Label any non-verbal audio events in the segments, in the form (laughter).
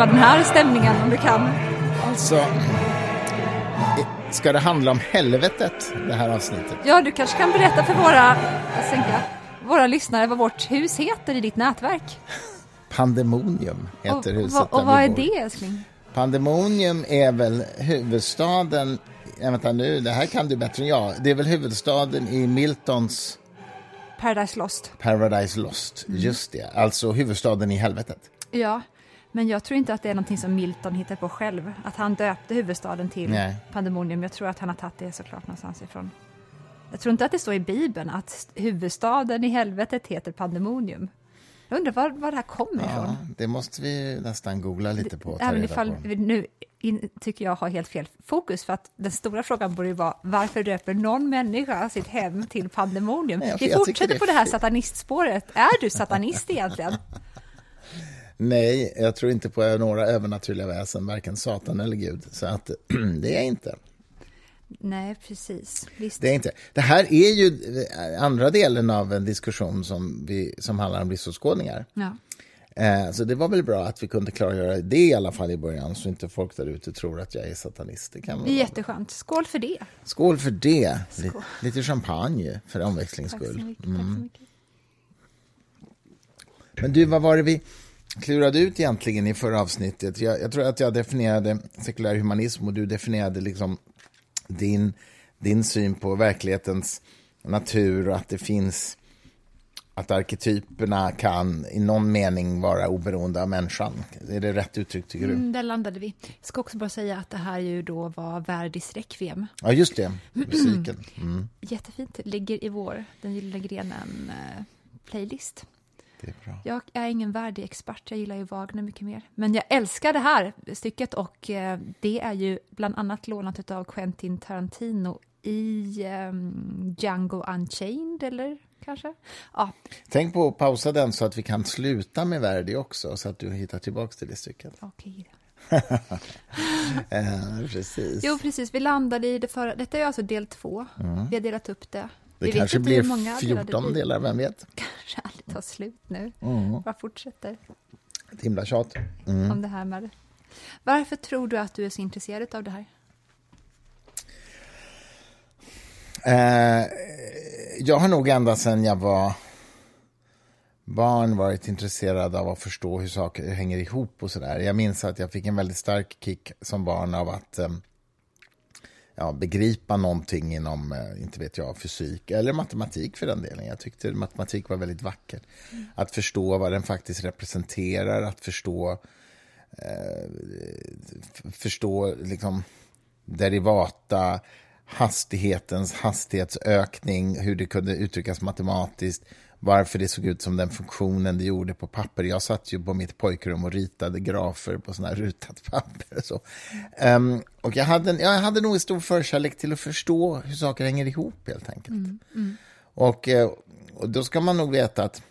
axla den här stämningen om du kan. Alltså, ska det handla om helvetet, det här avsnittet? Ja, du kanske kan berätta för våra, sänka, våra lyssnare vad vårt hus heter i ditt nätverk. Pandemonium heter och, huset och, och vad är det, älskling? Pandemonium är väl huvudstaden... Ja, vänta nu, det här kan du bättre än jag. Det är väl huvudstaden i Miltons Paradise Lost. Paradise Lost. Mm. Just det, alltså huvudstaden i helvetet. Ja, men jag tror inte att det är någonting som Milton hittar på själv. Att han döpte huvudstaden till Nej. Pandemonium. Jag tror att han har tagit det såklart någonstans ifrån. Jag tror inte att det står i Bibeln att huvudstaden i helvetet heter Pandemonium. Jag undrar var, var det här kommer ifrån. Ja, det måste vi nästan googla lite på. Även ifall vi nu in, tycker jag har helt fel fokus för att den stora frågan borde ju vara varför döper någon människa sitt hem till pandemonium? Nej, Vi fortsätter det- på det här satanistspåret. Är du satanist egentligen? (laughs) Nej, jag tror inte på några övernaturliga väsen, varken Satan eller Gud. Så att (clears throat) det är jag inte. Nej, precis. Visst. Det, är inte. det här är ju andra delen av en diskussion som, vi, som handlar om livsåskådningar. Ja. Eh, så det var väl bra att vi kunde klargöra det i alla fall i början, så inte folk där ute tror att jag är satanist. Det kan Det vara är bra. jätteskönt. Skål för det. Skål för det! Skål. Lite champagne för omväxlings Tack så skull. mycket. Tack så mycket. Men du, vad var det vi klurade ut egentligen i förra avsnittet? Jag, jag tror att jag definierade sekulär humanism och du definierade liksom din, din syn på verklighetens natur och att det finns att arketyperna kan i någon mening vara oberoende av människan. Är det rätt uttryck tycker du? Mm, där landade vi. Jag ska också bara säga att det här ju då var Verdis Requiem. Ja, just det. Musiken. (clears throat) Mm, Jättefint. Ligger i vår, den gyllene grenen, Jag är ingen Verdi-expert, jag gillar ju Wagner mycket mer. Men jag älskar det här stycket och eh, det är ju bland annat lånat av Quentin Tarantino i eh, Django Unchained, eller kanske? Ja, Tänk på att pausa den så att vi kan sluta med Verdi också, så att du hittar tillbaka till det stycket. (laughs) okej. Eh, precis. Jo, precis. Vi landade i det förra. Detta är alltså del två. Vi har delat upp det. Det vi kanske blir många delade 14 blir. delar, vem vet? Kanske aldrig tar slut nu. Mm. Bara fortsätter Ett himla tjat. Mm. om det här med... Varför tror du att du är så intresserad av det här? Eh, jag har nog ända sedan jag var barn varit intresserad av att förstå hur saker hänger ihop och sådär. Jag minns att jag fick en väldigt stark kick som barn av att eh, ja, begripa någonting inom, eh, inte vet jag, fysik eller matematik för den delen. Jag tyckte matematik var väldigt vackert. Att förstå vad den faktiskt representerar, att förstå eh, förstå liksom derivata, hastighetens hastighetsökning, hur det kunde uttryckas matematiskt, varför det såg ut som den funktionen det gjorde på papper. Jag satt ju på mitt pojkrum och ritade grafer på sådana här rutat papper. Och, så. Ehm, och jag, hade, jag hade nog en stor förkärlek till att förstå hur saker hänger ihop helt enkelt. Och, eh, och då ska man nog veta att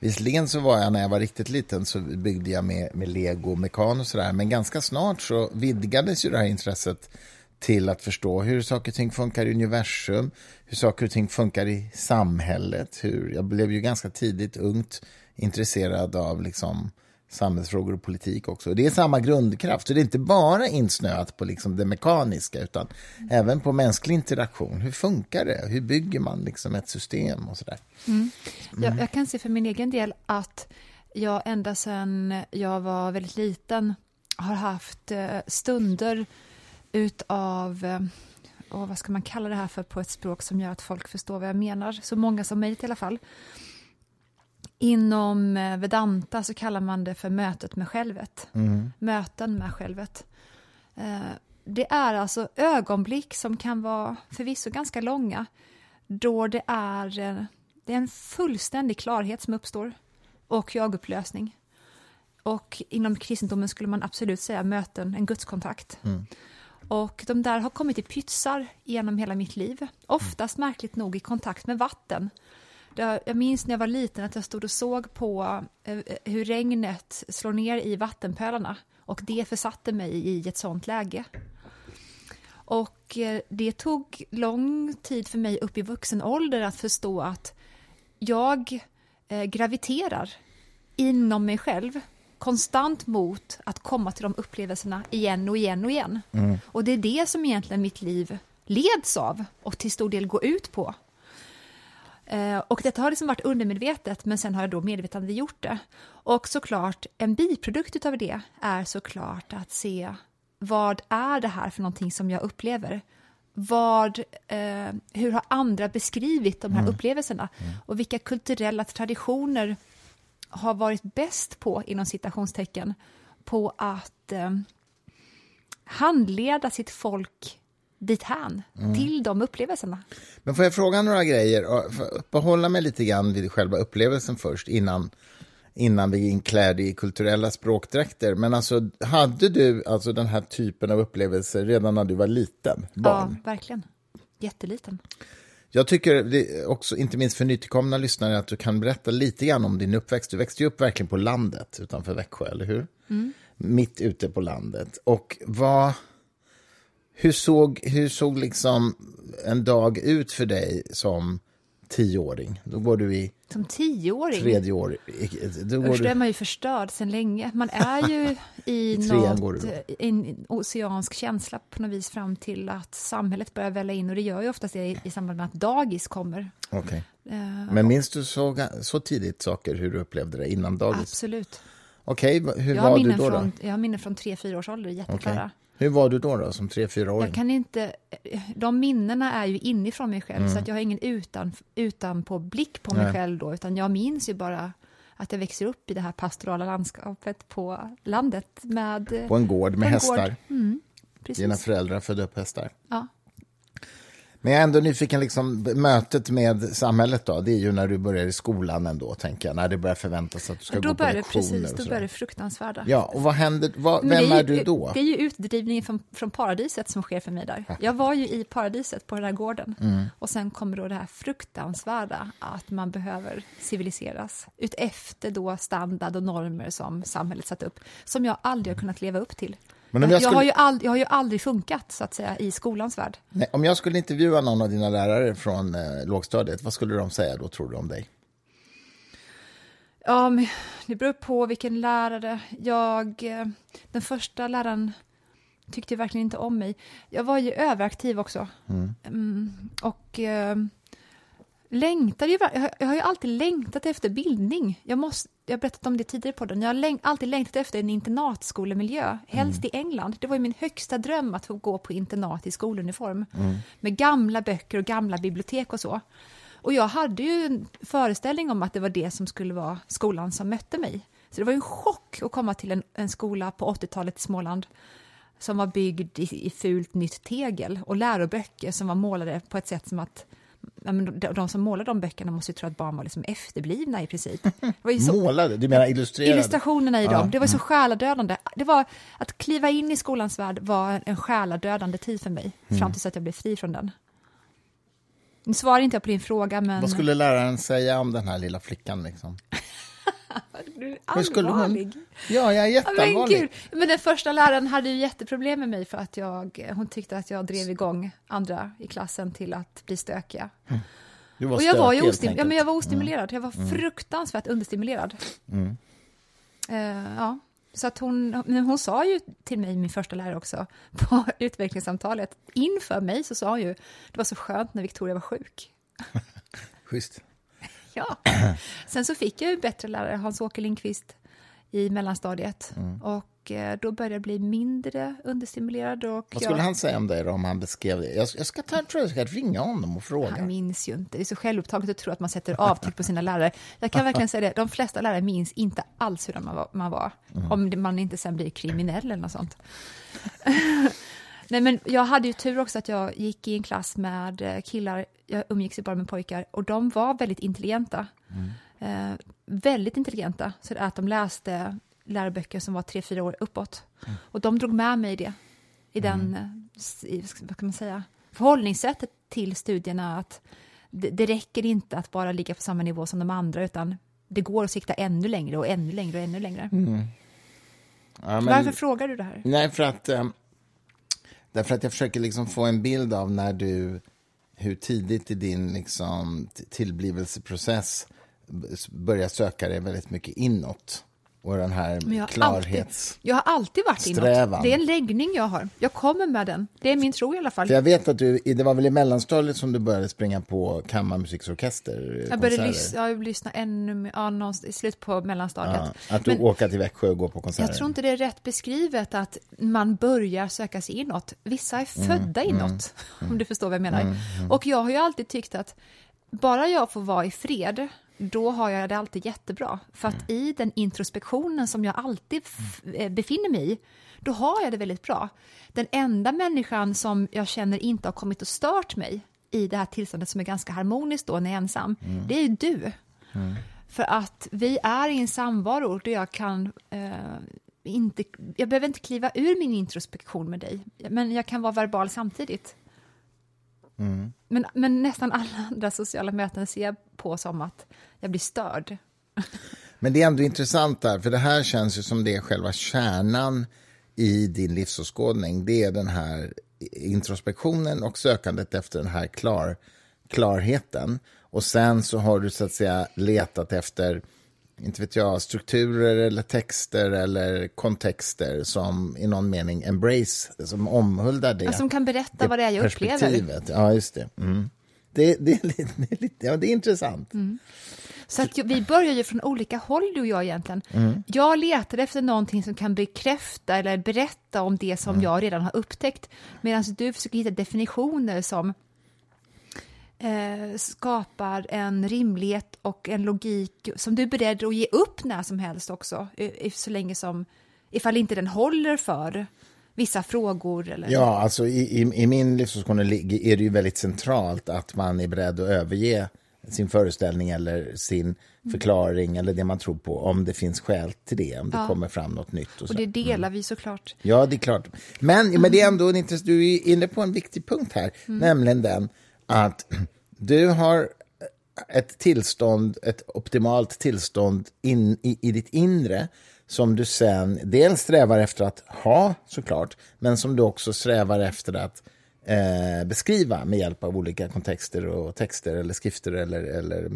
Visserligen så var jag när jag var riktigt liten så byggde jag med, med lego och mekan och sådär. Men ganska snart så vidgades ju det här intresset till att förstå hur saker och ting funkar i universum, hur saker och ting funkar i samhället. Hur, jag blev ju ganska tidigt ungt intresserad av liksom samhällsfrågor och politik också. Det är samma grundkraft, så det är inte bara insnöat på liksom det mekaniska utan även på mänsklig interaktion. Hur funkar det? Hur bygger man liksom ett system och sådär? Jag, jag kan se för min egen del att jag ända sedan jag var väldigt liten har haft eh, stunder utav, eh, åh, vad ska man kalla det här för på ett språk som gör att folk förstår vad jag menar, så många som möjligt i alla fall. Inom eh, Vedanta så kallar man det för mötet med självet. Möten med självet. Eh, Det är alltså ögonblick som kan vara förvisso ganska långa, då det är, eh, det är en fullständig klarhet som uppstår och jagupplösning. Och inom kristendomen skulle man absolut säga möten, en gudskontakt. Och de där har kommit i pytsar genom hela mitt liv. Oftast märkligt nog i kontakt med vatten. Jag minns när jag var liten att jag stod och såg på eh, eh, hur regnet slår ner i vattenpölarna och det försatte mig i ett sånt läge. Och eh, det tog lång tid för mig upp i vuxen ålder att förstå att jag graviterar inom mig själv konstant mot att komma till de upplevelserna igen och igen och igen. Mm. Och det är det som egentligen mitt liv leds av och till stor del går ut på. Eh, och detta har liksom varit undermedvetet, men sen har jag då medvetande gjort det. Och såklart, en biprodukt av det är såklart att se vad är det här för någonting som jag upplever? Vad, eh, hur har andra beskrivit de här mm. upplevelserna? Mm. Och vilka kulturella traditioner har varit bäst på, inom citationstecken, på att eh, handleda sitt folk dithän, mm. till de upplevelserna. Men får jag fråga några grejer? Uppehålla mig lite grann vid själva upplevelsen först, innan, innan vi inkläder i kulturella språkdräkter. Men alltså, hade du alltså den här typen av upplevelser redan när du var liten? Barn? Ja, verkligen. Jätteliten. Jag tycker också, inte minst för nytillkomna lyssnare, att du kan berätta lite grann om din uppväxt. Du växte ju upp verkligen på landet utanför Växjö, eller hur? Mm. Mitt ute på landet. Och vad hur såg, hur såg liksom en dag ut för dig som tioåring? Då går du i som tioåring? Tredje år. Då går Först du... är man ju förstörd sen länge. Man är ju (laughs) i, I något, en oceansk känsla på något vis fram till att samhället börjar välla in och det gör ju oftast det i, i samband med att dagis kommer. Okay. Uh, Men minns du så, så tidigt saker, hur du upplevde det innan dagis? Absolut. Okej, okay, hur var du då, från, då? Jag har minnen från tre, fyra års ålder, jätteklara. Okay. Hur var du då, då som tre, fyra åring? Jag kan inte, de minnena är ju inifrån mig själv, mm. så att jag har ingen utan, utan på blick på mig Nej. själv då, utan jag minns ju bara att jag växer upp i det här pastorala landskapet på landet med... På en gård med hästar. Mm, Dina föräldrar födde upp hästar. Ja. Men jag är ändå nyfiken, liksom, mötet med samhället då, det är ju när du börjar i skolan ändå, tänker jag, när det börjar förväntas att du ska då gå på lektioner. Precis, då börjar det fruktansvärda. Ja, och vad händer, vad, vem är, är, du då? Det är ju utdrivningen från, från paradiset som sker för mig där. Jag var ju i paradiset på den här gården, mm. och sen kommer då det här fruktansvärda, att man behöver civiliseras, utefter då standard och normer som samhället satt upp, som jag aldrig har kunnat leva upp till. Men om jag, skulle... jag, har ju ald- jag har ju aldrig funkat så att säga i skolans värld. Nej, om jag skulle intervjua någon av dina lärare från eh, lågstadiet, vad skulle de säga då tror du om dig? Ja, men det beror på vilken lärare. Jag, eh, den första läraren tyckte verkligen inte om mig. Jag var ju överaktiv också. Mm. Mm, och eh, längtade ju, jag har ju alltid längtat efter bildning. Jag, måste, jag har berättat om det tidigare på den. Jag har läng, alltid längtat efter en internatskolemiljö, helst mm. i England. Det var ju min högsta dröm att få gå på internat i skoluniform. Mm. Med gamla böcker och gamla bibliotek och så. Och jag hade ju en föreställning om att det var det som skulle vara skolan som mötte mig. Så det var ju en chock att komma till en, en skola på 80-talet i Småland som var byggd i, i fult nytt tegel och läroböcker som var målade på ett sätt som att de, som målade de böckerna måste ju tro att barn var liksom efterblivna i princip. Så, målade? Du menar illustrerade? Illustrationerna i ja. dem, det var så mm. själadödande. Det var, att kliva in i skolans värld var en själadödande tid för mig, mm. fram tills att jag blev fri från den. Nu svarar inte jag på din fråga, men... Vad skulle läraren säga om den här lilla flickan? Liksom? Du är allvarlig. Hon... Ja, jag är jätteallvarlig. Men, men den första läraren hade ju jätteproblem med mig för att jag, hon tyckte att jag drev igång andra i klassen till att bli stökiga. Mm. Du var och jag var, ju ostim ja, men jag var ostimulerad. Jag var mm. fruktansvärt understimulerad. Mm. Uh, ja. Så att hon, hon sa ju till mig, min första lärare också, (laughs) på utvecklingssamtalet, inför mig så sa hon ju, det var så skönt när Victoria var sjuk. (laughs) Schysst. Ja. (clears throat) Sen så fick jag ju bättre lärare, Hans-Åke Lindqvist, i mellanstadiet. Mm. Och eh, då började jag bli mindre understimulerad. Och Vad skulle jag... han säga om dig då, om han beskrev det? Jag, jag ska ta, tror jag ska ringa honom och fråga. Han minns ju inte. Det är så självupptaget att tro att man sätter avtryck på sina lärare. Jag kan verkligen säga det, de flesta lärare minns inte alls hur man var. Man var mm. Om man inte sen blir kriminell eller något sånt. (clears throat) Nej, men jag hade ju tur också att jag gick i en klass med eh, killar, jag umgicks ju bara med pojkar, och de var väldigt intelligenta. Mm. Eh, väldigt intelligenta, så att de läste läroböcker som var tre, fyra år uppåt. Mm. Och de drog med mig i det, i den, mm. Eh, i, vad kan man säga, förhållningssättet till studierna, att det, det räcker inte att bara ligga på samma nivå som de andra, utan det går att sikta ännu längre och ännu längre och ännu längre. Mm. Ja, men, Varför frågar du det här? Nej, för att um, Därför att jag försöker liksom få en bild av när du, hur tidigt i din liksom, tillblivelseprocess börjar söka dig väldigt mycket inåt och den här Men jag har, klarhets... alltid, jag har alltid varit strävan. inåt. Det är en läggning jag har. Jag kommer med den. Det är min tro i alla fall. För jag vet att du, det var väl i mellanstadiet som du började springa på kammarmusiksorkester? Jag började lyssna, jag lyssna ännu mer, ja, någonstans, i slutet på mellanstadiet. Ja, att du Men åka till Växjö och gå på konserter? jag tror inte det är rätt beskrivet att man börjar söka sig inåt. Vissa är Mm, födda inåt, (laughs) om du förstår vad jag menar. Och jag har ju alltid tyckt att bara jag får vara i fred, då har jag det alltid jättebra. För att i den introspektionen som jag alltid f- eh, befinner mig i, då har jag det väldigt bra. Den enda människan som jag känner inte har kommit och stört mig i det här tillståndet som är ganska harmoniskt då när jag är ensam, det är ju du. För att vi är i en samvaro där jag kan eh, inte, jag behöver inte kliva ur min introspektion med dig, men jag kan vara verbal samtidigt. Men, men nästan alla andra sociala möten ser jag på som att jag blir störd. (laughs) Men det är ändå intressant där, för det här känns ju som det är själva kärnan i din livsåskådning. Det är den här introspektionen och sökandet efter den här klar, klarheten. Och sen så har du så att säga letat efter, inte vet jag, strukturer eller texter eller kontexter som i någon mening embrace, som omhuldar det. Ja, som kan berätta vad det är jag upplever. Ja, just det. Mm. Det, det, är lite, det, är lite, ja, det är intressant. Så att vi börjar ju från olika håll du och jag egentligen. Jag letar efter någonting som kan bekräfta eller berätta om det som jag redan har upptäckt. Medan du försöker hitta definitioner som eh, skapar en rimlighet och en logik som du är beredd att ge upp när som helst också. Så länge som, ifall inte den håller för vissa frågor. Eller, Ja, alltså i, i, i min livsåskådning ligger- är det ju väldigt centralt att man är beredd att överge sin föreställning eller sin förklaring eller det man tror på om det finns skäl till det, om det kommer fram något nytt. Och så. och det delar vi såklart. Ja, det är klart. Men, men det är ändå en intress- du är inne på en viktig punkt här, nämligen den att du har ett tillstånd, ett optimalt tillstånd in, i, i ditt inre som du sen dels strävar efter att ha såklart, men som du också strävar efter att eh, beskriva med hjälp av olika kontexter och texter eller skrifter eller, eller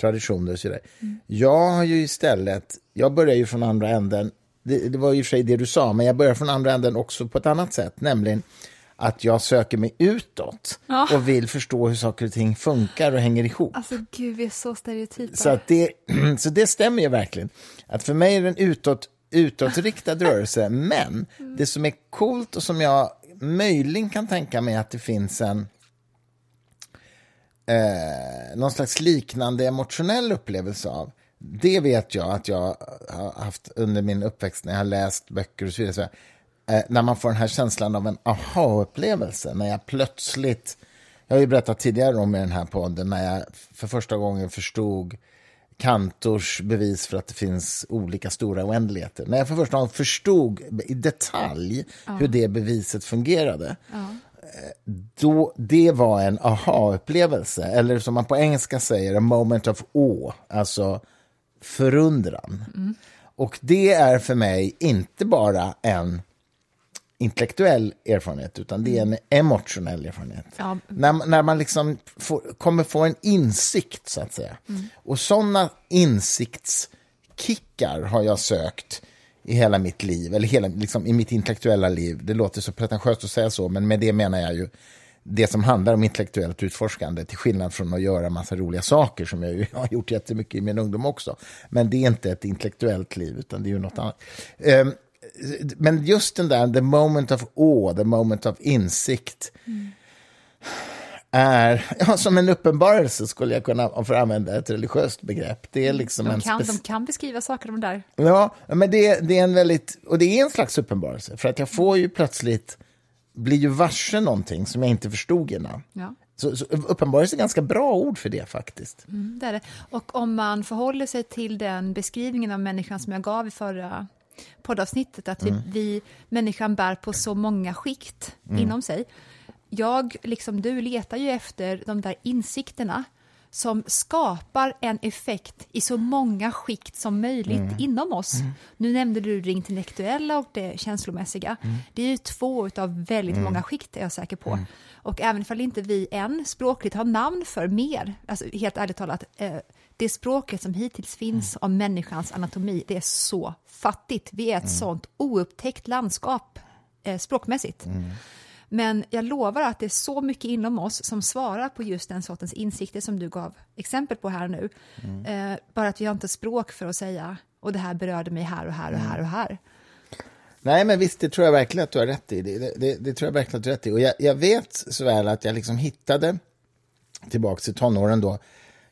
traditioner och så vidare. Jag har ju istället, jag börjar ju från andra änden, det, det var ju för sig det du sa, men jag börjar från andra änden också på ett annat sätt, nämligen att jag söker mig utåt Ja. och vill förstå hur saker och ting funkar och hänger ihop. Alltså gud, vi är så stereotypa. Så, det, (clears throat) så det stämmer ju verkligen. Att för mig är det en utåt, utåtriktad (laughs) rörelse, men det som är coolt och som jag möjligen kan tänka mig att det finns en eh, någon slags liknande emotionell upplevelse av. Det vet jag att jag har haft under min uppväxt när jag har läst böcker och så vidare. Eh, när man får den här känslan av en aha-upplevelse, när jag plötsligt jag har ju berättat tidigare om i den här podden när jag för första gången förstod Kantors bevis för att det finns olika stora oändligheter. När jag för första gången förstod i detalj hur det beviset fungerade, eh, då, det var en aha-upplevelse, eller som man på engelska säger, a moment of awe, alltså förundran. Och det är för mig inte bara en intellektuell erfarenhet, utan det är en emotionell erfarenhet. Ja. När, när man liksom får, kommer få en insikt, så att säga. Och sådana insiktskickar har jag sökt i hela mitt liv, eller hela, liksom, i mitt intellektuella liv. Det låter så pretentiöst att säga så, men med det menar jag ju det som handlar om intellektuellt utforskande, till skillnad från att göra massa roliga saker, som jag ju (laughs) har gjort jättemycket i min ungdom också. Men det är inte ett intellektuellt liv, utan det är ju något annat. Ehm, men just den där, the moment of awe, the moment of insikt, är ja, som en uppenbarelse, skulle jag kunna, om för att använda ett religiöst begrepp. Det är liksom de, kan, de kan beskriva saker de där. Ja, men det, det är en väldigt, och det är en slags uppenbarelse, för att jag får ju plötsligt, blir ju varse någonting som jag inte förstod innan. Ja. Så, så uppenbarelse är ganska bra ord för det faktiskt. Mm, det är det. Och om man förhåller sig till den beskrivningen av människan som jag gav i förra poddavsnittet, att vi, vi människan bär på så många skikt inom sig. Jag, liksom du, letar ju efter de där insikterna som skapar en effekt i så många skikt som möjligt inom oss. Nu nämnde du det intellektuella och det känslomässiga. Det är ju två av väldigt många skikt, är jag säker på. Och även ifall inte vi än språkligt har namn för mer, alltså helt ärligt talat, eh, det språket som hittills finns om människans anatomi, det är så fattigt. Vi är ett sånt oupptäckt landskap eh, språkmässigt. Men jag lovar att det är så mycket inom oss som svarar på just den sortens insikter som du gav exempel på här nu. Eh, bara att vi har inte språk för att säga, och det här berörde mig här och här och här och här. Nej, men visst, det tror jag verkligen att du har rätt i. Det, det, det, det tror jag verkligen att du har rätt i. Och jag, jag vet så väl att jag liksom hittade, tillbaka till tonåren då,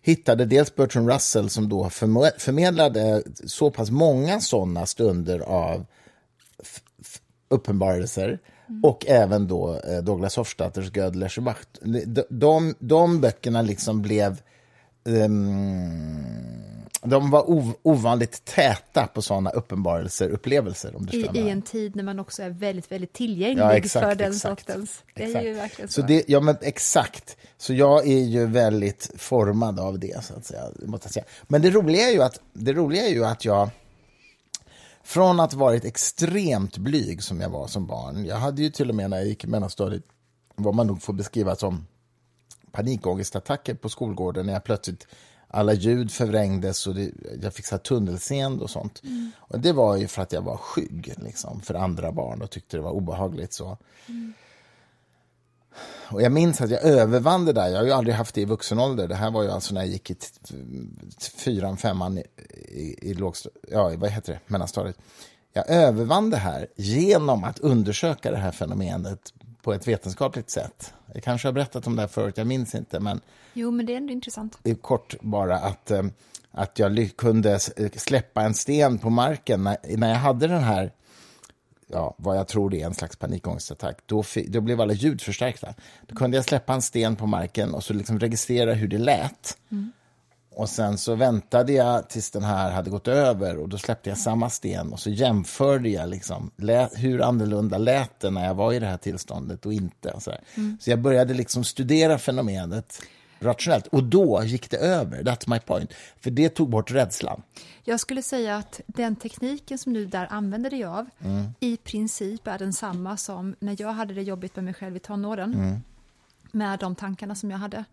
hittade dels Bertrand Russell som då förmedlade så pass många sådana stunder av uppenbarelser och även då eh, Douglas Hofstadters Gödlers Macht. De, de, de böckerna liksom blev ehm, de var ov, ovanligt täta på sådana uppenbarelser, upplevelser. Om du I, I en tid när man också är väldigt, väldigt tillgänglig Ja, exakt, för den exakt, sortens. Det är exakt. ju verkligen så. Så det, ja, men exakt. Så jag är ju väldigt formad av det, så att säga. Måste jag säga. Men det roliga, är ju att, det roliga är ju att jag, från att varit extremt blyg som jag var som barn, jag hade ju till och med när jag gick i mellanstadiet, vad man nog får beskriva som panikångestattacker på skolgården, när jag plötsligt alla ljud förvrängdes och det, jag fick så här tunnelseende och sånt. Och det var ju för att jag var skygg liksom, för andra barn och tyckte det var obehagligt. så. Och jag minns att jag övervann det där. Jag har ju aldrig haft det i vuxen ålder. Det här var ju alltså när jag gick i fyran, femman i, i, i lågstadiet, ja, vad heter det, mellanstadiet. Jag övervann det här genom att undersöka det här fenomenet på ett vetenskapligt sätt. Jag kanske har berättat om det här förut, jag minns inte, men Jo, men det är ändå intressant. det är kort bara att, eh, att jag kunde s- släppa en sten på marken när, när jag hade den här ja, vad jag tror det är en slags panikångestattack, då, då blev alla ljud förstärkta. Då kunde jag släppa en sten på marken och så liksom registrera hur det lät. Och sen så väntade jag tills den här hade gått över och då släppte jag samma sten och så jämförde jag liksom, lät, hur annorlunda lät det när jag var i det här tillståndet och inte. Och så, där. så jag började liksom studera fenomenet rationellt och då gick det över, that's my point. För det tog bort rädslan. Jag skulle säga att den tekniken som du där använder dig av i princip är densamma som när jag hade det jobbigt med mig själv i tonåren. Med de tankarna som jag hade.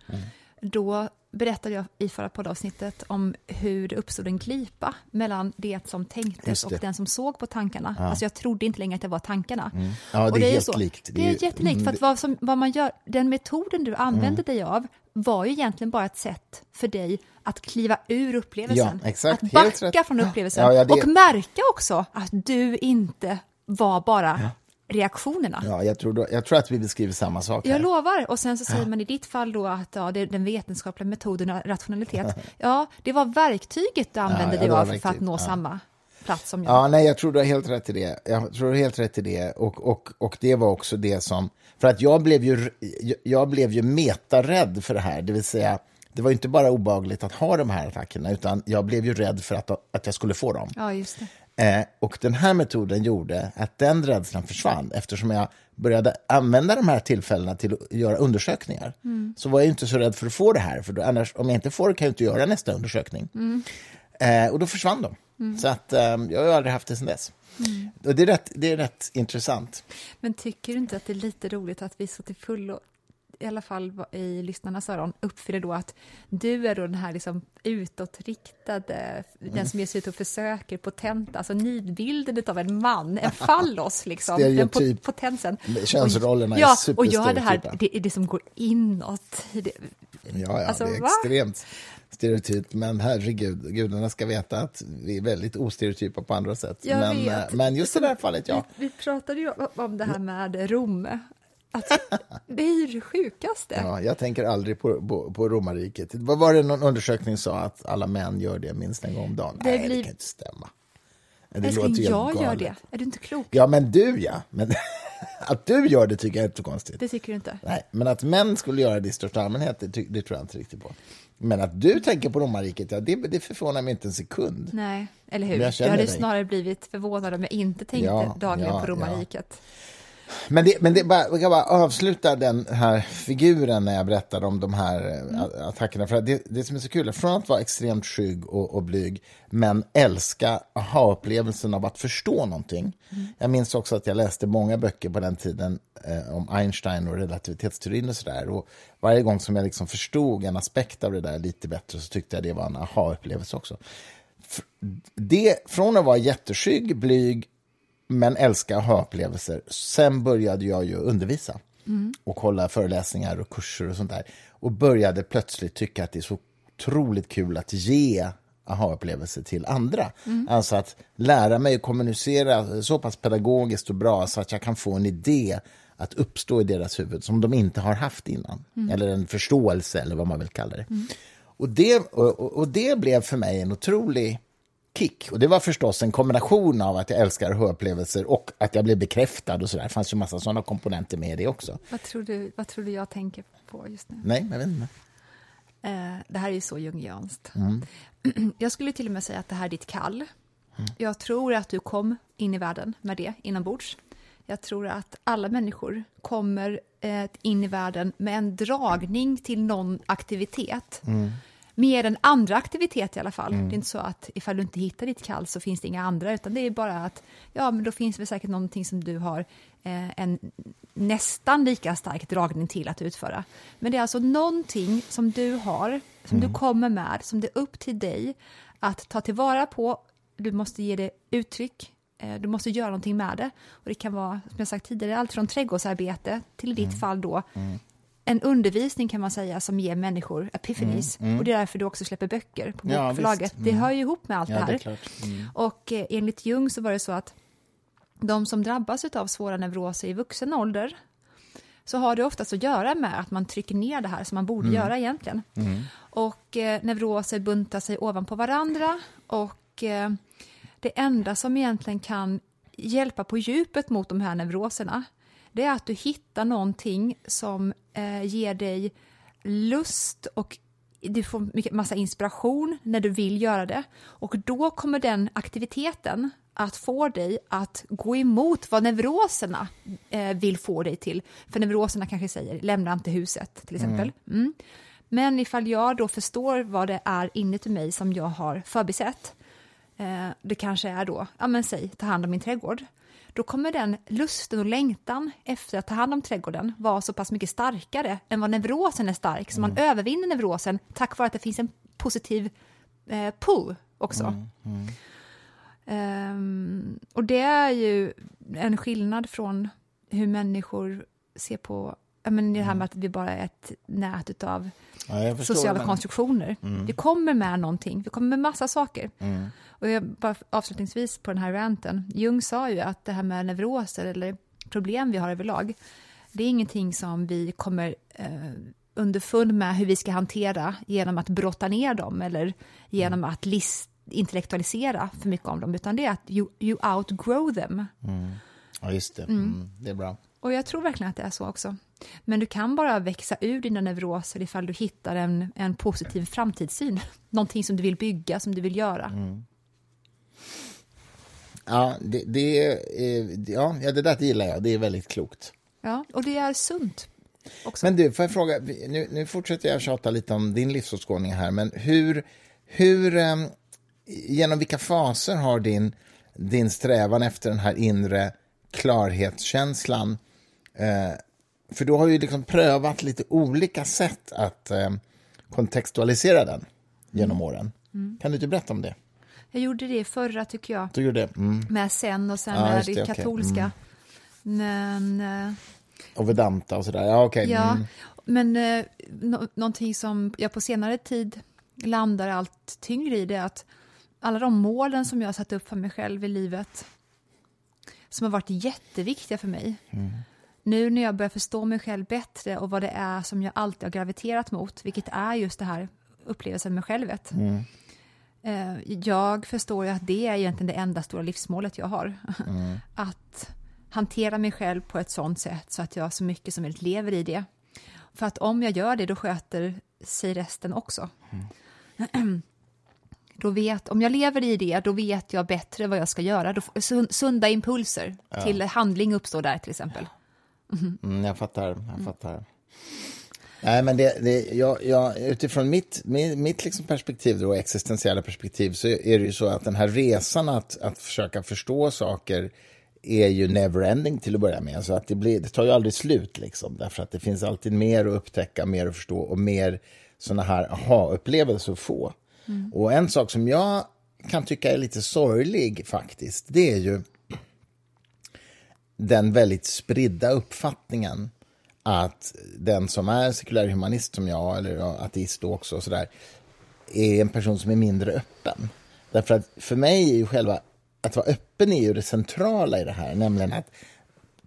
Då berättade jag i förra poddavsnittet om hur det uppstod en glipa mellan det som tänktes Just och det. den som såg på tankarna. Alltså jag trodde inte längre att det var tankarna. Ja, det Och är ju helt likt. Det är, jättelikt, för mm, att vad, som, vad man gör, den metoden du använde dig av var ju egentligen bara ett sätt för dig att kliva ur upplevelsen. Ja, exakt. Att backa från upplevelsen Ja, ja, det- och märka också att du inte var bara reaktionerna. Ja, jag, tror då, jag tror att vi beskriver samma sak här. Jag lovar. Och sen så säger man i ditt fall då att ja, det den vetenskapliga metoden och rationalitet. (laughs) Ja, det var verktyget du använde ja, dig av för att nå Ja. samma plats som jag. Ja, nej, jag tror du har helt rätt i det. Jag tror du helt rätt i det. Och, och, och det var också det som... För att jag blev ju, jag blev ju metarädd för det här. Det vill säga, det var inte bara obehagligt att ha de här attackerna, utan jag blev ju rädd för att, att jag skulle få dem. Ja, just det. Eh, och den här metoden gjorde att den rädslan försvann eftersom jag började använda de här tillfällena till att göra undersökningar. Så var jag inte så rädd för att få det här, för då, annars, om jag inte får det kan jag inte göra nästa undersökning. Eh, och då försvann de. Så att, eh, jag har aldrig haft det sedan dess. Och det, är rätt, det är rätt intressant. Men tycker du inte att det är lite roligt att vi så till fullo, i alla fall i lyssnarnas öron, uppfyller då att du är då den här liksom utåtriktade, den som ger sig ut och försöker, potenta, alltså nidbilden av en man, en (laughs) fallos liksom. Den Stereotyp. po- potensen. Könsrollerna är ja, och jag det här, det är det som går inåt. Det, Ja, ja Alltså, det är va? extremt stereotypt. Men herregud, gudarna ska veta att vi är väldigt ostereotypa på andra sätt. Jag men, vet. eh, men just i det här fallet, ja. vi, vi pratade ju om- om det här med Rom. Att det är ju det sjukaste. Ja, jag tänker aldrig på, på, på romarriket. Vad var det någon undersökning sa att alla män gör det minst en gång om dagen? Det Nej, det blir- kan inte stämma. Det Älskling, låter jag helt gör galet. det. Är du inte klok? Ja, men du ja. Men (laughs) att du gör det tycker jag är inte konstigt. Det tycker du inte? Nej, men att män skulle göra det i största allmänhet, det, det tror jag inte riktigt på. Men att du tänker på romarriket, ja, det, det förvånar mig inte en sekund. Nej, eller hur? Men jag Jag, hade dig. snarare blivit förvånad om jag inte tänkte Ja, dagligen ja, på romarriket. Men, det, men det bara, jag kan bara avsluta den här figuren när jag berättar om de här mm. attackerna. För det, det som är så kul, från att vara extremt skygg och, och blyg, men älska aha-upplevelsen av att förstå någonting. Mm. Jag minns också att jag läste många böcker på den tiden eh, om Einstein och relativitetsteorin och sådär. Och varje gång som jag liksom förstod en aspekt av det där lite bättre så tyckte jag det var en aha-upplevelse också. Det, från att vara jätteskygg, blyg, men älska aha-upplevelser. Sen började jag ju undervisa mm. och hålla föreläsningar och kurser och sånt där. Och började plötsligt tycka att det är så otroligt kul att ge aha-upplevelser till andra. Mm. Alltså att lära mig att kommunicera så pass pedagogiskt och bra så att jag kan få en idé att uppstå i deras huvud som de inte har haft innan. Mm. Eller en förståelse eller vad man vill kalla det. Mm. Och, det och, och, det blev för mig en otrolig kick. Och det var förstås en kombination av att jag älskar hörupplevelser och att jag blev bekräftad och sådär. Det fanns ju massa sådana komponenter med det också. Vad tror du, vad tror du jag tänker på just nu? Nej, jag vet inte. Eh, det här är ju så jungianskt. Mm. (clears throat) Jag skulle till och med säga att det här är ditt kall. Mm. Jag tror att du kom in i världen med det inombords. Jag tror att alla människor kommer eh, in i världen med en dragning till någon aktivitet. Mm mer än andra aktiviteter i alla fall. Mm. Det är inte så att ifall du inte hittar ditt kall så finns det inga andra, utan det är bara att ja, men då finns det säkert någonting som du har eh, en nästan lika stark dragning till att utföra. Men det är alltså någonting som du har, som mm. du kommer med, som det är upp till dig att ta tillvara på. Du måste ge det uttryck, eh, du måste göra någonting med det. Och det kan vara, som jag sagt tidigare, allt från trädgårdsarbete till i ditt mm. fall då mm en undervisning kan man säga som ger människor epiphanies. Mm, mm. Och det är därför du också släpper böcker på bokförlaget. Ja, det hör ju ihop med allt ja, det här. Det mm. Och eh, enligt Jung så var det så att de som drabbas av svåra neuroser i vuxen ålder så har det oftast att göra med att man trycker ner det här som man borde mm. göra egentligen. Mm. Och eh, neuroser buntar sig ovanpå varandra och eh, det enda som egentligen kan hjälpa på djupet mot de här neuroserna det är att du hittar någonting som eh, ger dig lust och du får mycket, massa inspiration när du vill göra det. Och då kommer den aktiviteten att få dig att gå emot vad neuroserna eh, vill få dig till. För neuroserna kanske säger lämna inte huset till exempel. Mm. Mm. Men ifall jag då förstår vad det är inuti mig som jag har förbisett, eh, det kanske är då, ja men säg, ta hand om min trädgård då kommer den lusten och längtan efter att ta hand om trädgården vara så pass mycket starkare än vad neurosen är stark, så man mm. övervinner neurosen tack vare att det finns en positiv eh, pull också. Mm. Mm. Um, och det är ju en skillnad från hur människor ser på men det här mm. med att vi bara är ett nät av ja, sociala konstruktioner. Mm. Vi kommer med någonting, vi kommer med massa saker. Mm. Och jag, bara avslutningsvis på den här ranten, Jung sa ju att det här med neuroser eller problem vi har överlag, det är ingenting som vi kommer eh, underfund med hur vi ska hantera genom att brotta ner dem eller genom mm. att list, intellektualisera för mycket om dem, utan det är att you, you outgrow them. Mm. Ja, just det. Mm. mm. Det är bra. Och jag tror verkligen att det är så också. Men du kan bara växa ur dina neuroser ifall du hittar en, en positiv framtidssyn. Någonting som du vill bygga, som du vill göra. Mm. Ja, det, det, ja, det där gillar jag. Det är väldigt klokt. Ja, och det är sunt. Också. Men du, får jag fråga, nu, nu fortsätter jag tjata lite om din livsåskådning här, men hur, hur, ehm, genom vilka faser har din, din strävan efter den här inre klarhetskänslan eh, för du har ju liksom prövat lite olika sätt att eh, kontextualisera den genom mm. åren. Mm. Kan du inte berätta om det? Jag gjorde det förra, tycker jag. Du gjorde det? Mm. Med sen och sen ja, med det, det katolska. Okay. Mm. Men... Eh, och Vedanta och sådär. Ja, okay. ja mm. men eh, no någonting som jag på senare tid landar allt tyngre i det är att alla de målen som jag har satt upp för mig själv i livet som har varit jätteviktiga för mig. Nu när jag börjar förstå mig själv bättre och vad det är som jag alltid har graviterat mot, vilket är just det här upplevelsen med självet. Mm. Eh, jag förstår ju att det är egentligen det enda stora livsmålet jag har. (laughs) Mm. Att hantera mig själv på ett sånt sätt så att jag så mycket som möjligt lever i det. För att om jag gör det, då sköter sig resten också. Mm. (clears throat) Då vet, om jag lever i det, då vet jag bättre vad jag ska göra. Då, sunda impulser ja. till handling uppstår där till exempel. Mm, jag fattar. Jag fattar. Nej, men det, det, jag, jag, utifrån mitt, mitt, mitt liksom perspektiv, då, existentiella perspektiv, så är det ju så att den här resan att, att försöka förstå saker är ju never-ending till att börja med. Alltså att det, blir, det tar ju aldrig slut, liksom, därför att det finns alltid mer att upptäcka, mer att förstå och mer såna här aha-upplevelser att få. Mm. Och en sak som jag kan tycka är lite sorglig faktiskt, det är ju den väldigt spridda uppfattningen att den som är sekulär humanist som jag, eller ateist också, och så där, är en person som är mindre öppen. Därför att för mig är ju själva, att vara öppen är ju det centrala i det här, nämligen att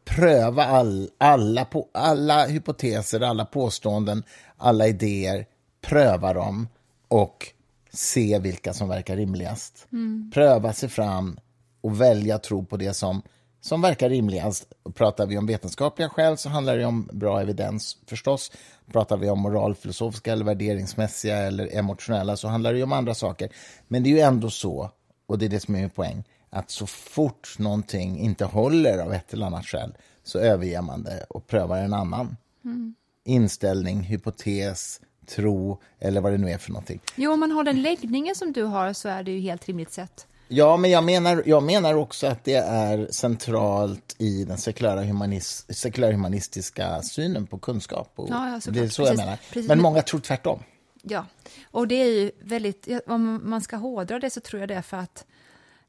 pröva all, alla, på, alla hypoteser, alla påståenden, alla idéer, pröva dem och se vilka som verkar rimligast. Mm. Pröva sig fram och välja tro på det som som verkar rimligast. Pratar vi om vetenskapliga skäl så handlar det om bra evidens förstås. Pratar vi om moralfilosofiska eller värderingsmässiga eller emotionella så handlar det om andra saker. Men det är ju ändå så, och det är det som är min poäng, att så fort någonting inte håller av ett eller annat skäl så överger man det och prövar en annan mm. inställning, hypotes, tro eller vad det nu är för någonting. Jo, om man har den läggningen som du har så är det ju helt rimligt sett. Ja, men jag menar, jag menar också att det är centralt i den sekulära, humanist, sekulära humanistiska synen på kunskap. Och ja, ja, det är så precis, jag menar. Precis. Men många tror tvärtom. Ja, och det är ju väldigt, om man ska hårdra det så tror jag det är för att,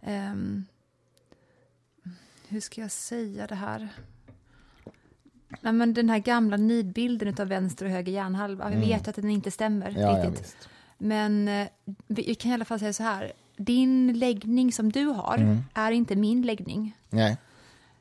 um, hur ska jag säga det här? Nej, men den här gamla nidbilden av vänster och höger hjärnhalva, vi mm. vet att den inte stämmer ja, riktigt. Ja, men eh, vi kan i alla fall säga så här, din läggning som du har mm. är inte min läggning. Nej.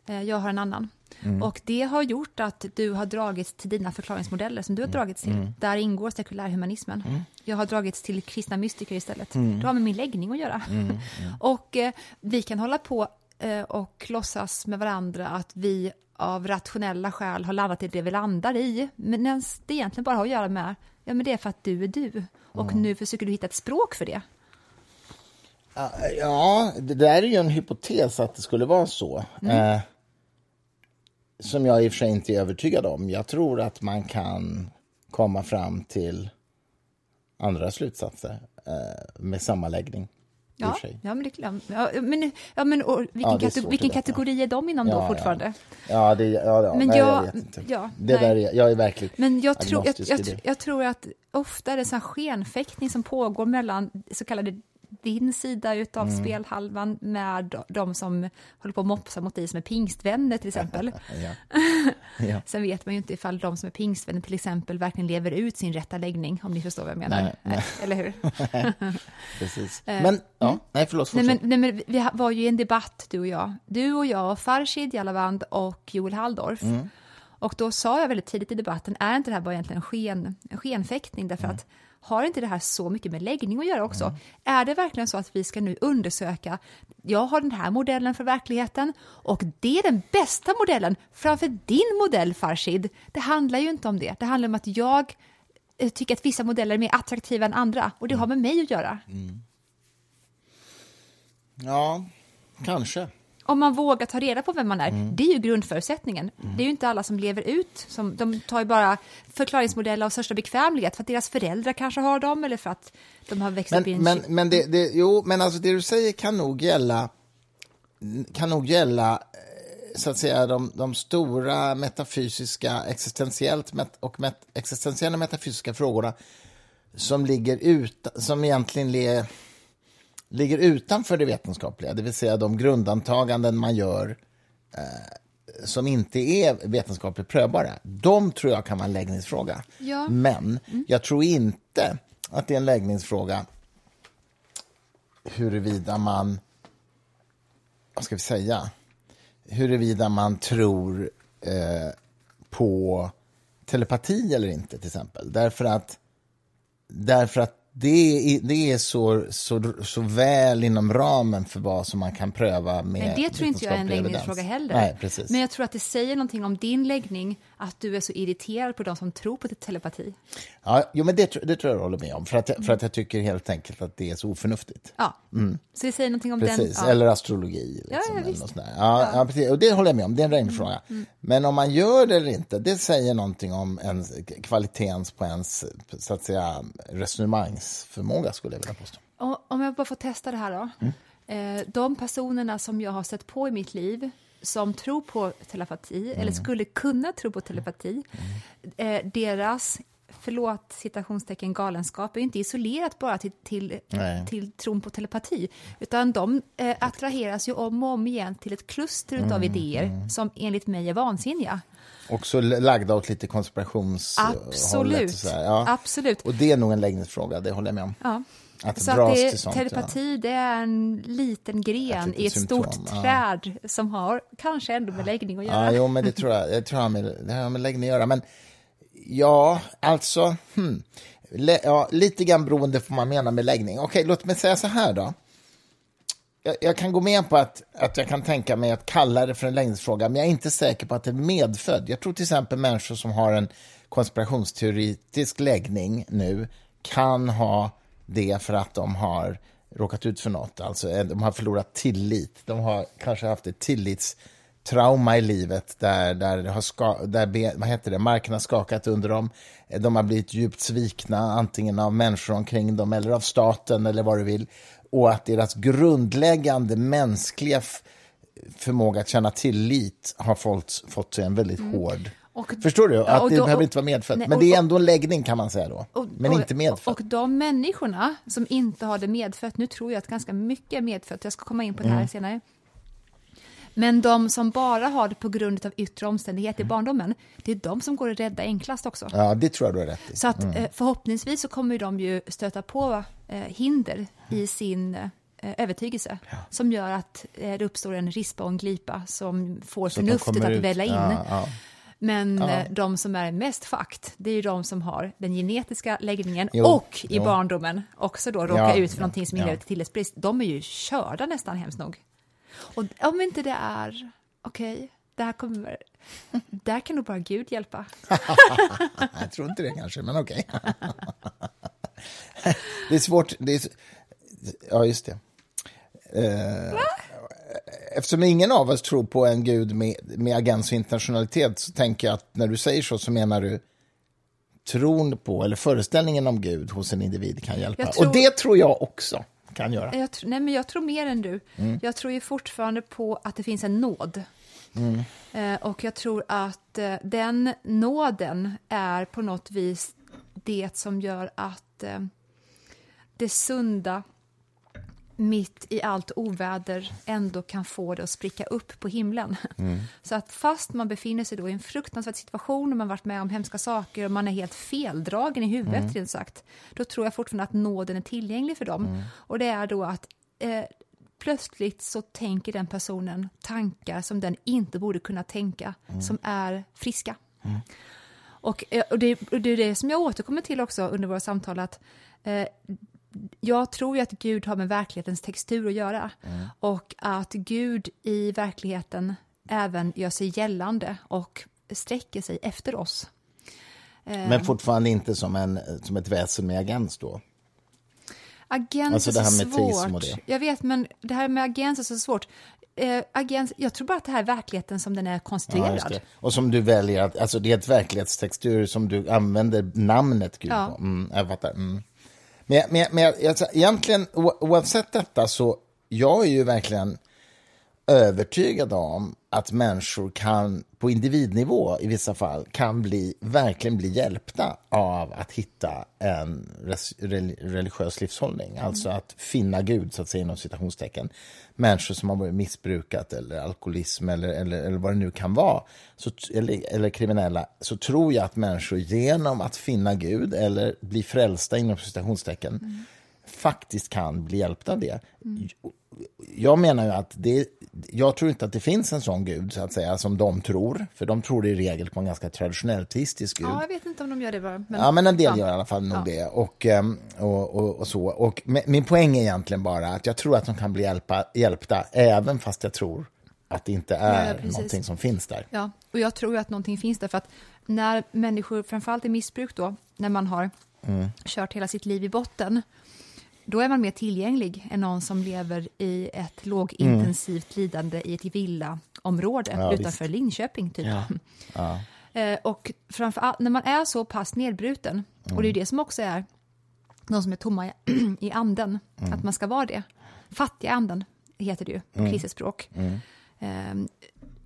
Eh, jag har en annan. Mm. Och det har gjort att du har dragits till dina förklaringsmodeller som du har mm. dragits till. Mm. Där ingår sekulärhumanismen. Mm. Jag har dragits till kristna mystiker istället. Mm. Det har med min läggning att göra. Mm. (laughs) och eh, vi kan hålla på eh, och låtsas med varandra att vi av rationella skäl har landat i det vi landar i. Men det egentligen bara har att göra med, ja men det är för att du är du. Och nu försöker du hitta ett språk för det. Ja, det där är ju en hypotes att det skulle vara så. Mm. Eh, som jag i och för sig inte är övertygad om. Jag tror att man kan komma fram till andra slutsatser eh, med sammanläggning. Ja, ja, men, det, ja, men, ja, men och, vilken, ja, kate vilken kategori är de inom ja, då fortfarande? Ja, det, ja, ja men nej, jag, jag vet inte. Ja, det där är, jag är verkligen Men jag tror, jag, jag, jag, tror att ofta är det en skenfäktning som pågår mellan så kallade din sida utav mm. spelhalvan med de som håller på att mopsa mot dig som är pingstvänner till exempel. (laughs) ja. Ja. (laughs) Sen vet man ju inte ifall de som är pingstvänner till exempel verkligen lever ut sin rätta läggning, om ni förstår vad jag menar. Nej, nej. (laughs) Eller hur? Precis. Eh, men, ja, mm. nej förlåt, nej men, nej, men vi var ju i en debatt, du och jag. Du och jag, Farshid Jalavand och Joel Halldorf. Mm. Och då sa jag väldigt tidigt i debatten, är inte det här bara egentligen en, sken, en skenfäktning? Därför mm. att har inte det här så mycket med läggning att göra också? Mm. Är det verkligen så att vi ska nu undersöka, jag har den här modellen för verkligheten och det är den bästa modellen framför din modell Farshid. Det handlar ju inte om det, det handlar om att jag eh, tycker att vissa modeller är mer attraktiva än andra och det har med mig att göra. Mm. Ja, kanske om man vågar ta reda på vem man är, mm. det är ju grundförutsättningen. Mm. Det är ju inte alla som lever ut, som, de tar ju bara förklaringsmodeller av största bekvämlighet för att deras föräldrar kanske har dem eller för att de har växt men, upp i en... Men, men, det, det, jo, men alltså det du säger kan nog gälla, kan nog gälla eh, så att säga de, de stora metafysiska, existentiellt met, och met, existentiella metafysiska frågorna som ligger ut, som egentligen le, ligger utanför det vetenskapliga, det vill säga de grundantaganden man gör eh, som inte är vetenskapligt prövbara, de tror jag kan vara en läggningsfråga. Ja. Men mm. jag tror inte att det är en läggningsfråga huruvida man, vad ska vi säga, huruvida man tror eh, på telepati eller inte, till exempel. Därför att, därför att det är, det är så, så, så väl inom ramen för vad som man kan pröva med Men Det tror inte jag är en läggningsfråga heller. Nej, precis. Men jag tror att det säger någonting om din läggning, att du är så irriterad på de som tror på telepati. Ja, jo, men det, det tror jag håller med om, för att, jag, för att jag tycker helt enkelt att det är så oförnuftigt. Ja, mm. så det säger någonting om precis. den. Ja. Eller astrologi. Liksom, ja, ja, eller visst. Ja, ja. precis. Och det håller jag med om, det är en regnfråga. Mm. Mm. Men om man gör det eller inte, det säger någonting om ens, kvaliteten på ens så att säga, resonemangsförmåga, skulle jag vilja påstå. Och, om jag bara får testa det här då. Mm. Eh, de personerna som jag har sett på i mitt liv som tror på telepati, mm. eller skulle kunna tro på telepati, mm. eh, deras förlåt citationstecken galenskap är inte isolerat bara till, till, till tron på telepati, utan de eh, attraheras ju om och om igen till ett kluster mm, av idéer mm. som enligt mig är vansinniga. Också lagda åt lite konspirationshållet. Absolut. Och, ja. Absolut. och det är nog en läggningsfråga, det håller jag med om. Ja. Att så att det, sånt, telepati ja. det är en liten gren i ett symptom, stort ja. träd som har kanske ändå med läggning att göra. Ja, jo, men det tror jag, jag tror med, det har med läggning att göra. Men ja, alltså, hmm. Le, ja, lite grann beroende på vad man menar med läggning. Okej, låt mig säga så här då. Jag, jag, kan gå med på att, att jag kan tänka mig att kalla det för en läggningsfråga, men jag är inte säker på att det är medfödd. Jag tror till exempel människor som har en konspirationsteoretisk läggning nu kan ha det för att de har råkat ut för något. Alltså, eh, de har förlorat tillit. De har kanske haft ett tillitstrauma i livet där, där, har ska, där vad heter det, marken har skakat under dem. Eh, de har blivit djupt svikna, antingen av människor omkring dem eller av staten eller vad du vill. Och att deras grundläggande mänskliga förmåga att känna tillit har fått, fått sig en väldigt mm. hård och, Förstår du? Att och det då, behöver inte vara medfött. Nej, men det är ändå en läggning kan man säga då. Och, men inte medfött. Och de människorna som inte har det medfött, nu tror jag att ganska mycket är medfött, jag ska komma in på det här mm. senare. Men de som bara har det på grund av yttre omständigheter i mm. barndomen, det är de som går att rädda enklast också. Ja, det tror jag du har rätt i. Så att, mm. Eh, förhoppningsvis så kommer de ju stöta på eh, hinder i sin eh, övertygelse ja. som gör att det uppstår en rispa och en glipa som får så förnuftet att välla in. Ja, ja. Men ja. Eh, de som är mest fakt, det är ju de som har den genetiska läggningen jo, och i jo. barndomen också då råkar ja, ut för ja, någonting som ja. leder till tillitsbrist. De är ju körda nästan hemskt nog. Och om inte det är, okej, okay, det här kommer, (laughs) där kan nog bara Gud hjälpa. (laughs) Jag tror inte det kanske, men okej. Okay. (laughs) det är svårt, det är, ja just det. Uh, eftersom ingen av oss tror på en gud med, med agens och internationalitet så tänker jag att när du säger så så menar du tron på eller föreställningen om Gud hos en individ kan hjälpa. Tror, och det tror jag också kan göra. Jag, nej, men jag tror mer än du. Mm. Jag tror ju fortfarande på att det finns en nåd. Mm. Eh, och jag tror att eh, den nåden är på något vis det som gör att eh, det sunda mitt i allt oväder ändå kan få det att spricka upp på himlen. Mm. (laughs) Så att fast man befinner sig då i en fruktansvärd situation och man varit med om hemska saker och man är helt feldragen i huvudet, mm. rent sagt, då tror jag fortfarande att nåden är tillgänglig för dem. Mm. Och det är då att eh, plötsligt så tänker den personen tankar som den inte borde kunna tänka, mm. som är friska. Mm. Och, eh, och, det, och det är det som jag återkommer till också under våra samtal, att eh, jag tror ju att Gud har med verklighetens textur att göra mm. och att Gud i verkligheten även gör sig gällande och sträcker sig efter oss. Men eh, fortfarande inte som, en, som ett väsen med agens då? Agens alltså det här med svårt. Och det. Jag vet, men det här med agens är så svårt. Eh, agens, jag tror bara att det här är verkligheten som den är konstruerad. Ja, och som du väljer att, alltså det är ett verklighetstextur som du använder namnet Gud ja. på. Mm, jag fattar. Mm. Men, men, men alltså, egentligen, oavsett detta, så jag är ju verkligen övertygad om att människor kan, på individnivå i vissa fall, kan bli, verkligen bli hjälpta av att hitta en religiös livshållning. Mm. Alltså att finna Gud, så att säga, inom citationstecken. Människor som har missbrukat eller alkoholism eller, eller, eller vad det nu kan vara, så, eller, eller kriminella, så tror jag att människor genom att finna Gud eller bli frälsta inom citationstecken mm. faktiskt kan bli hjälpta av det. Mm jag menar ju att det, jag tror inte att det finns en sån gud så att säga som de tror, för de tror i regel på en ganska traditionell teistisk gud. Ja, jag vet inte om de gör det bara. Men, ja, men en del ja. gör i alla fall nog ja. det. Och, ehm, och, och, och, så. Och min poäng är egentligen bara att jag tror att de kan bli hjälpa, hjälpta, även fast jag tror att det inte är ja, någonting som finns där. Ja, och jag tror att någonting finns där för att när människor, framförallt i missbruk då, när man har mm. kört hela sitt liv i botten, då är man mer tillgänglig än någon som lever i ett lågintensivt mm. lidande i ett villaområde ja, utanför visst. Linköping. Typ. Ja. Ja. (laughs) Eh, och framförallt när man är så pass nedbruten, mm. och det är det som också är de som är tomma i (clears throat) anden, mm. att man ska vara det. Fattiga anden heter det ju på mm. krisespråk. Mm. Eh,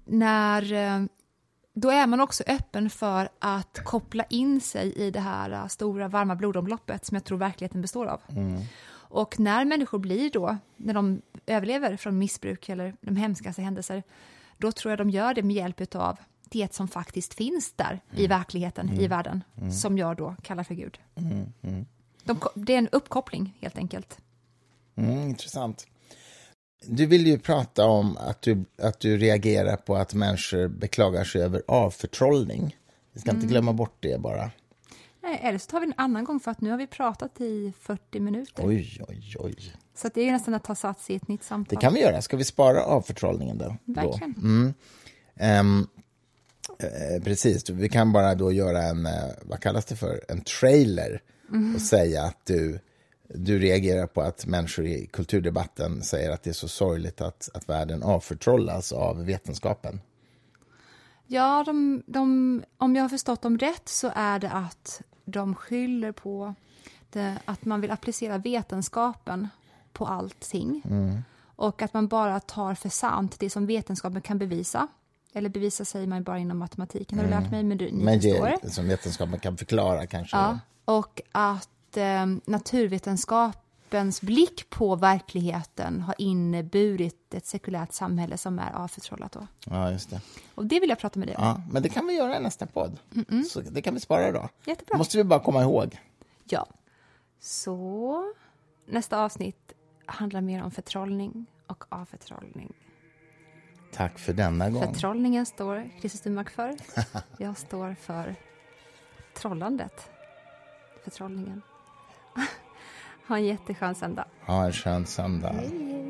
när, eh, då är man också öppen för att koppla in sig i det här uh, stora varma blodomloppet som jag tror verkligheten består av. Och när människor blir då, när de överlever från missbruk eller de hemskaste händelser, då tror jag de gör det med hjälp av det som faktiskt finns där mm. i verkligheten, mm. i världen, mm. som jag då kallar för Gud. Mm. mm. De, det är en uppkoppling, helt enkelt. Mm, intressant. Du vill ju prata om att du, att du reagerar på att människor beklagar sig över avförtrollning. Vi ska inte glömma bort det bara. Nej, eller så tar vi en annan gång, för att nu har vi pratat i 40 minuter. Oj, oj, oj. Så det är nästan att ta sats i ett nytt samtal. Det kan vi göra. Ska vi spara avförtrollningen då? Verkligen. Mm. Um, eh, precis, vi kan bara då göra en, eh, vad kallas det för, en trailer mm. och säga att du, du reagerar på att människor i kulturdebatten säger att det är så sorgligt att, att världen avförtrollas av vetenskapen. Ja, de, de, om jag har förstått dem rätt så är det att de skyller på det, att man vill applicera vetenskapen på allting. Mm. Och att man bara tar för sant det som vetenskapen kan bevisa. Eller bevisa säger man bara inom matematiken, har du lärt mm. mig, men du, ni men förstår. Som vetenskapen kan förklara kanske. Ja, och att eh, naturvetenskapens blick på verkligheten har inneburit ett sekulärt samhälle som är avförtrollat. Då. Ja, just det. Och det vill jag prata med dig om. Ja, men det kan vi göra i nästa podd. Mm -mm. Så det kan vi spara då. Jättebra. måste vi bara komma ihåg. Ja. Så nästa avsnitt handlar mer om förtrollning och avförtrollning. Tack för denna gång. Förtrollningen står Christer Sturmark för. (laughs) Jag står för trollandet. Förtrollningen. Ha en jätteskön söndag. Ha en skön söndag. Hej.